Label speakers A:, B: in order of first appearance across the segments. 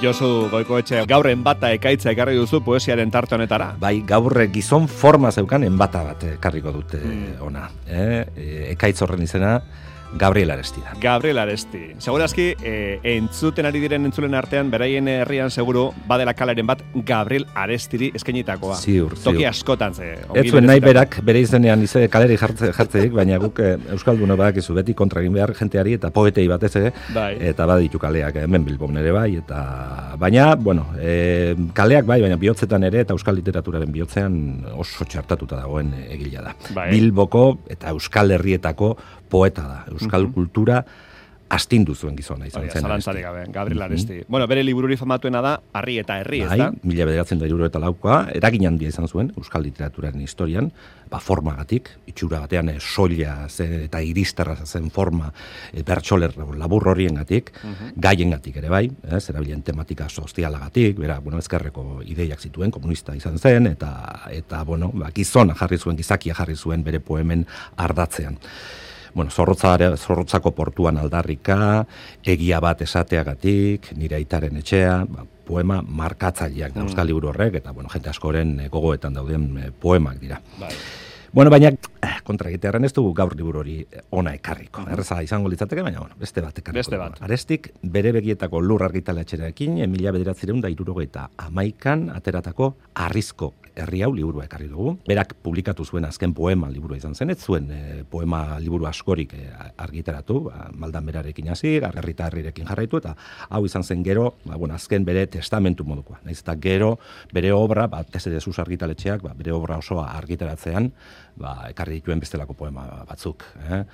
A: Josu Goikoetxe gaurren bata ekaitza ekarri duzu poesiaren tarte honetara.
B: Bai, gaur gizon forma zeukan enbata bat ekarriko dute mm. ona. Eh? Ekaitz horren izena, Gabriel Aresti da.
A: Gabriel Aresti. Segurazki, e, entzuten ari diren entzulen artean, beraien herrian seguru, badela kalaren bat Gabriel Arestiri eskainitakoa.
B: Ziur,
A: ziur. Toki askotan ze.
B: Ez zuen nahi berak, bere izenean ize kaleri jartze, jartzeik, baina guk e, Euskalduna bak izu beti kontra egin behar jenteari eta poetei batez ere,
A: bai.
B: eta baditu kaleak hemen bilbon ere bai, eta baina, bueno, e, kaleak bai, baina bihotzetan ere, eta Euskal Literaturaren bihotzean oso txartatuta dagoen egila da.
A: Bai.
B: Bilboko eta Euskal Herrietako poeta da. Euskal kultura astindu zuen gizona izan zen.
A: Zalantzari gabe, Gabriel Aresti. Bueno, bere libururi famatuena da, Arri eta Herri, ez
B: da? mila bederatzen da iruro eta laukoa, eragin handia izan zuen, Euskal Literaturaren historian, ba, formagatik, itxura batean e, soila eta iristarra zen forma e, bertxoler labur horien gatik, gaien gatik ere bai, ez, erabilen tematika sozialagatik, bera, bueno, ezkerreko ideiak zituen, komunista izan zen, eta, eta bueno, ba, gizona jarri zuen, gizakia jarri zuen bere poemen ardatzean bueno, zorrotzako portuan aldarrika, egia bat esateagatik, nire aitaren etxea, ba, poema markatzaileak mm. Euskal Liburu horrek, eta bueno, jente askoren eh, gogoetan dauden eh, poemak dira.
A: Bai.
B: Bueno, baina eh, kontra egitearen ez dugu gaur liburu hori ona ekarriko. Mm Erreza izango litzateke, baina bueno, beste bat ekarriko.
A: Beste bat.
B: Arestik bere begietako lur argitaletxerekin, emila bederatzireun da irurogeita amaikan ateratako arrizko herri hau liburua ekarri dugu. Berak publikatu zuen azken poema liburua izan zen, ez zuen eh, poema liburu askorik e, argitaratu, ba, maldan berarekin hasi, herrirekin jarraitu, eta hau izan zen gero, ba, bueno, azken bere testamentu modukoa. Naiz eta gero bere obra, ba, tese desuz argitaletxeak, ba, bere obra osoa argitaratzean, ba, ekarri dituen bestelako poema batzuk. Eh?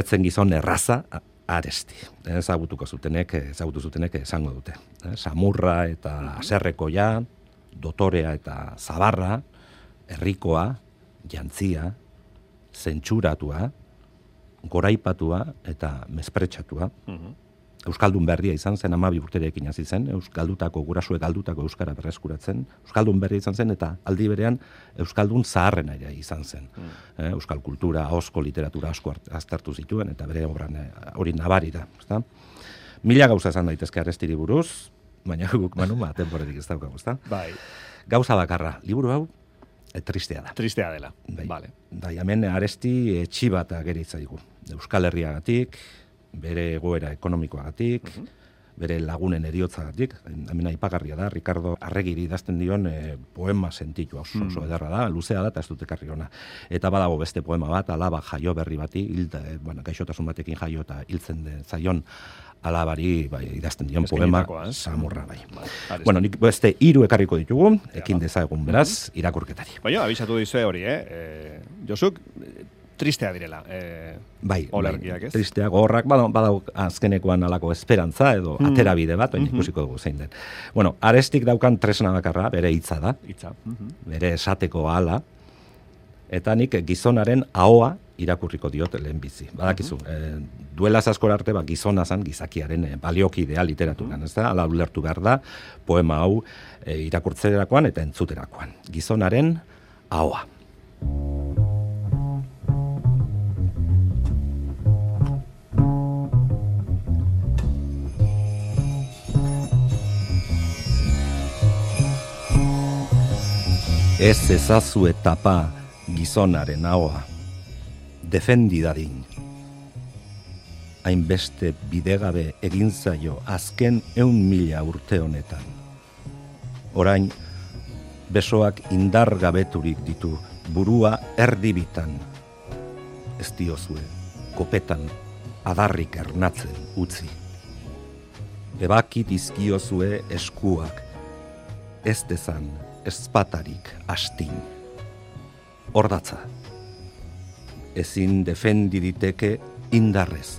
B: Etzen gizon erraza, aresti. Ezagutuko zutenek, ezagutu zutenek esango dute. Eh? Samurra eta aserrekoia, dotorea eta zabarra, herrikoa, jantzia, zentsuratua, goraipatua eta mespretsatua. Mhm. Euskaldun berria izan zen, amabi urterekin hasi zen, Euskaldutako, gurasue galdutako Euskara berreskuratzen. Euskaldun berria izan zen, eta aldi berean Euskaldun zaharren ere izan zen. Mm. Eh, Euskal kultura, osko literatura asko aztertu zituen, eta bere obran eh, hori nabari da. Mila gauza esan daitezke arrestiri buruz, baina guk manu ma temporetik ez daukagu, ezta?
A: Bai.
B: Gauza bakarra, liburu hau e, tristea da.
A: Tristea dela.
B: Bai.
A: Vale.
B: Bai, hemen aresti etxi bat ageritza digu. Euskal Herriagatik, bere egoera ekonomikoagatik, uh bere lagunen eriotzagatik, hemen aipagarria da, Ricardo Arregiri idazten dion e, poema sentitu oso, oso ederra da, luzea da, eta ez dute karri ona. Eta badago beste poema bat, alaba jaio berri bati, hilda, e, bueno, gaixotasun batekin jaio eta hiltzen den zaion alabari bai, idazten dion poema samurra bai. bai bueno, nik beste hiru ekarriko ditugu, ekin dezagun beraz, irakurketari.
A: Baina, abisatu dizu hori, eh? E, Josuk, tristea direla. E,
B: bai, olergiak, bai, tristea, gorrak, badau, badau azkenekoan alako esperantza edo mm. atera bide bat, baina mm ikusiko dugu zein den. Bueno, arestik daukan tresna bakarra, bere hitza da,
A: hitza.
B: Mhm. bere esateko ala, eta nik gizonaren ahoa irakurriko diot lehen bizi. Badakizu, e, duela zaskor arte, ba, gizona zan, gizakiaren e, baliokidea literaturan, ez da? Ala ulertu behar da, poema hau e, irakurtzerakoan eta entzuterakoan. Gizonaren ahoa. Ez ezazu etapa gizonaren ahoa defendi dadin. Hainbeste bidegabe egin zaio azken eun mila urte honetan. Orain, besoak indar gabeturik ditu burua erdibitan. Ez diozue, kopetan, adarrik ernatzen utzi. Ebaki dizkiozue eskuak, ez dezan ezpatarik astin. Hordatza ezin defendi diteke indarrez.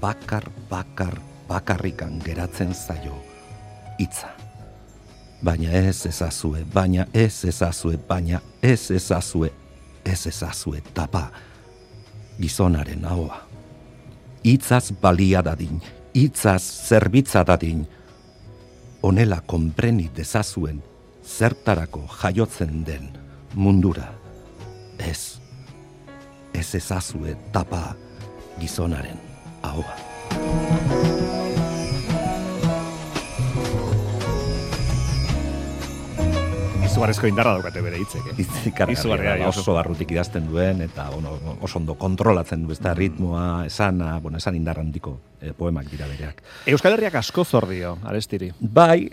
B: Bakar, bakar, bakarrikan geratzen zaio hitza. Baina ez ezazue, baina ez ezazue, baina ez ezazue, ez ezazue tapa gizonaren ahoa. Itzaz balia dadin, itzaz zerbitza dadin, onela konpreni dezazuen zertarako jaiotzen den mundura. Ez ez ezazue tapa gizonaren ahoa.
A: Izugarrizko indarra daukate bere hitzek. Eh?
B: Izugarria, oso barrutik idazten duen, eta bueno, oso ondo kontrolatzen du, ez da, ritmoa, esana, bueno, esan indarra handiko e, poemak dira bereak.
A: Euskal Herriak asko zordio, arestiri.
B: Bai,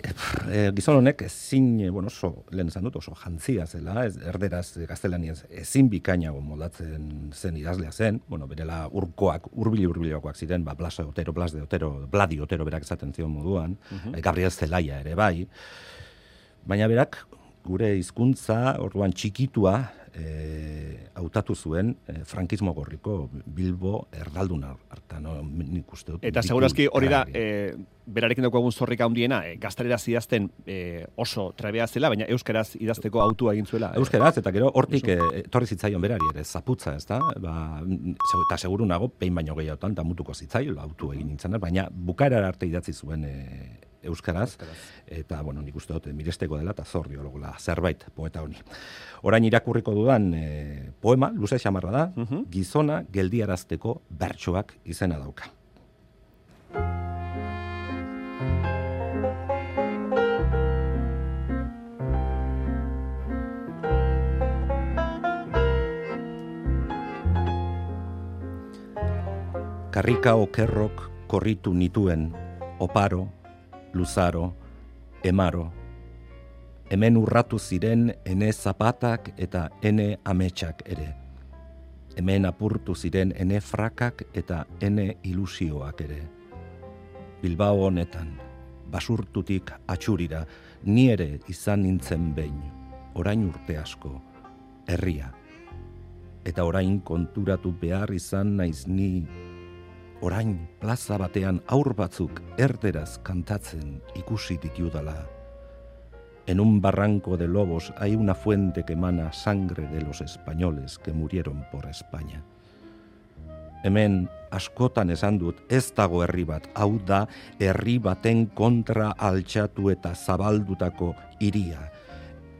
B: e, gizon honek ezin, e, bueno, oso, lehen esan dut, oso jantzia zela, ez, erderaz, gaztelaniaz, ezin bikainago moldatzen zen idazlea zen, bueno, berela urkoak, urbili urbilokoak ziren, ba, Blas Otero, Blas de Otero, Bladi Otero berak esaten zion moduan, uh Gabriel Zelaia ere bai, baina berak, gure hizkuntza orduan txikitua, e, hautatu zuen e, frankismo gorriko Bilbo erdalduna harta, no? nik uste dut.
A: Eta segurazki hori da, e, berarekin dugu egun zorrik handiena, e, gaztelera zidazten e, oso trebea zela, baina euskeraz idazteko autua egin zuela.
B: Euskeraz, eta gero hortik e, torri zitzaion berari ere, zaputza, ez da? Ba, eta seguru nago, pein baino gehiagotan, da mutuko zitzaion, autu egin nintzen, baina bukaera arte idatzi zuen e, euskaraz, eta bueno, nik uste dut miresteko dela eta zor biologula zerbait poeta honi. Orain irakurriko dudan e, poema, luze xamarra da, mhm. gizona geldiarazteko bertsoak izena dauka. Karrika okerrok korritu nituen, oparo, luzaro, emaro. Hemen urratu ziren ene zapatak eta ene ametsak ere. Hemen apurtu ziren ene frakak eta ene ilusioak ere. Bilbao honetan, basurtutik atxurira, ni ere izan nintzen behin, orain urte asko, herria. Eta orain konturatu behar izan naiz ni orain plaza batean aur batzuk erderaz kantatzen ikusi ditudala. En un barranco de lobos hay una fuente que emana sangre de los españoles que murieron por España. Hemen askotan esan dut ez dago herri bat, hau da herri baten kontra altxatu eta zabaldutako iria.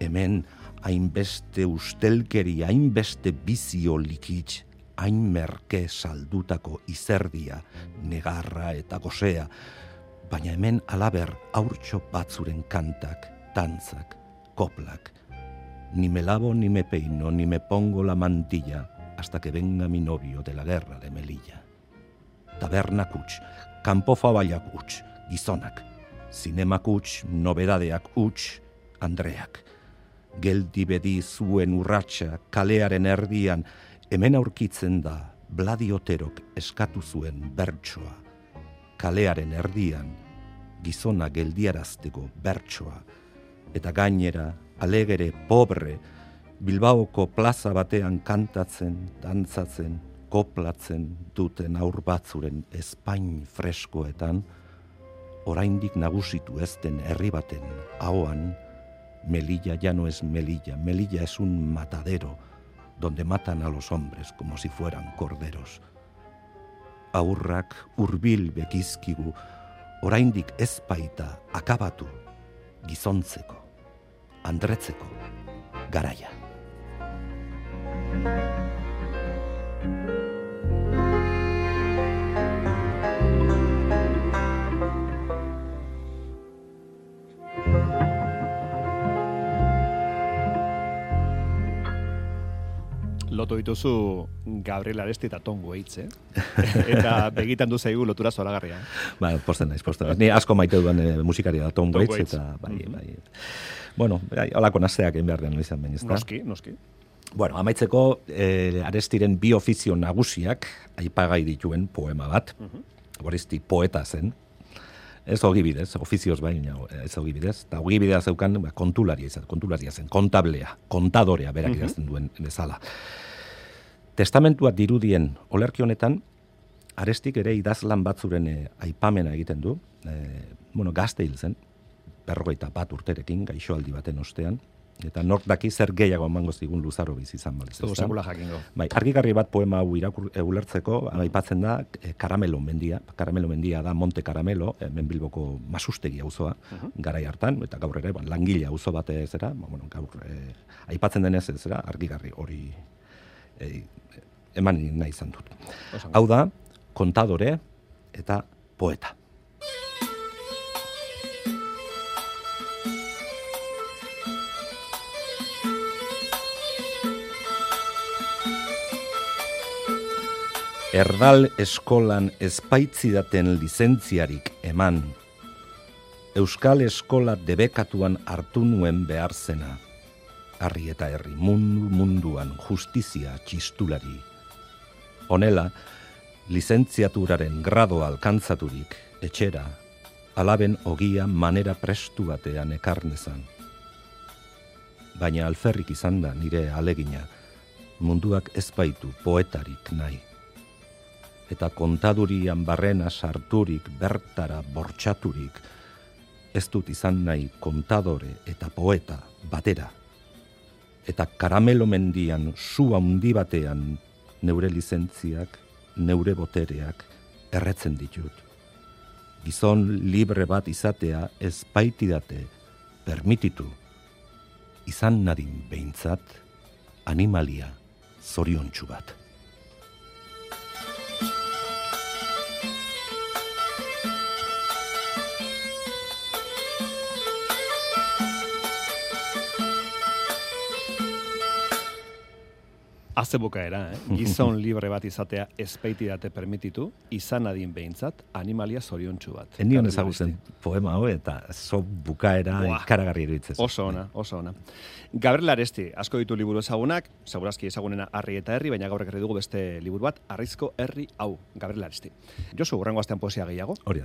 B: Hemen hainbeste ustelkeri, hainbeste bizio likitz, hain merke saldutako izerdia, negarra eta gosea, baina hemen alaber aurtxo batzuren kantak, tantzak, koplak. Ni me lavo, ni me peino, ni me pongo la mantilla, hasta que venga mi novio de la guerra de Melilla. Taberna kuts, kampo fabaiak uts, gizonak, zinema kuts, nobedadeak uts, Andreak. Geldi bedi zuen urratsa kalearen erdian, Hemen aurkitzen da Bladioterok eskatu zuen bertsoa, kalearen erdian gizona geldiarazteko bertsoa, eta gainera alegere pobre Bilbaoko plaza batean kantatzen, dantzatzen, koplatzen duten aur batzuren espain freskoetan, oraindik nagusitu ez den herri baten ahoan, Melilla ya no es Melilla, Melilla es un matadero, donde matan a los hombres como si fueran corderos. Aurrak urbil bekizkigu, oraindik ez baita akabatu, gizontzeko, andretzeko, garaia.
A: Lotu dituzu Gabriel Aresti eta Tongo eitz, eh? eta begitan du zaigu lotura zoragarria.
B: Ba, posten naiz, posten naiz. Ni asko maite duen e, musikaria da Tongo eitz, eta bai, mm -hmm. bai. Bueno, bai, holako nasteak egin behar den izan bain,
A: Noski, noski.
B: Bueno, amaitzeko e, Arestiren bi ofizio nagusiak aipagai dituen poema bat. Mm -hmm. poeta zen, ez ogibidez, ofizioz baina ez ogibidez, eta ogibidea zeukan ba, kontularia izan, kontularia zen, kontablea, kontadorea berak mm idazten duen bezala. Testamentua dirudien olerki honetan, arestik ere idazlan batzuren e, aipamena egiten du, e, bueno, gazte hil zen, berrogeita bat urterekin, gaixoaldi baten ostean, eta nork daki zer gehiago emango zigun luzaro bizi izan baliz.
A: jakingo.
B: Bai, argigarri bat poema hau irakur e, ulertzeko, aipatzen da e, Karamelo mendia. Karamelo mendia da Monte Karamelo, e, Menbilboko masustegi auzoa uh garai hartan eta gaur ere, ban, langile auzo bat zera, ba, bueno, gaur e, aipatzen denez zera, argigarri hori e, eman nahi izan dut. Hau da, kontadore eta poeta. Erdal eskolan espaitzidaten lizentziarik eman. Euskal eskola debekatuan hartu nuen behar zena. Harri eta herri mundu munduan justizia txistulari. Honela, lizentziaturaren gradoa alkantzaturik, etxera, alaben ogia manera prestu batean ekarnezan. Baina alferrik izan da nire alegina, munduak ezbaitu poetarik nahi. Eta kontadurian barrena sarturik bertara bortxaturik, ez dut izan nahi kontadore eta poeta batera. Eta karamelo mendian su handi batean neure lizentziak, neure botereak erretzen ditut. Gizon libre bat izatea ez baitidate permititu. Izan nadin behintzat animalia zoriontsu bat.
A: Aze bukaera, eh? gizon libre bat izatea ezpeiti date permititu, izan adin behintzat, animalia zoriontsu bat.
B: Enion ezagutzen poema hau eta zo bukaera ikaragarri iruditzen.
A: Oso ona, oso ona. Gabriel Aresti, asko ditu liburu ezagunak, segurazki ezagunena Harri eta Herri, baina gaur ekarri dugu beste liburu bat, Arrizko Herri hau, Gabriel Aresti. Josu, urrengo astean poesia gehiago?
B: Hori da.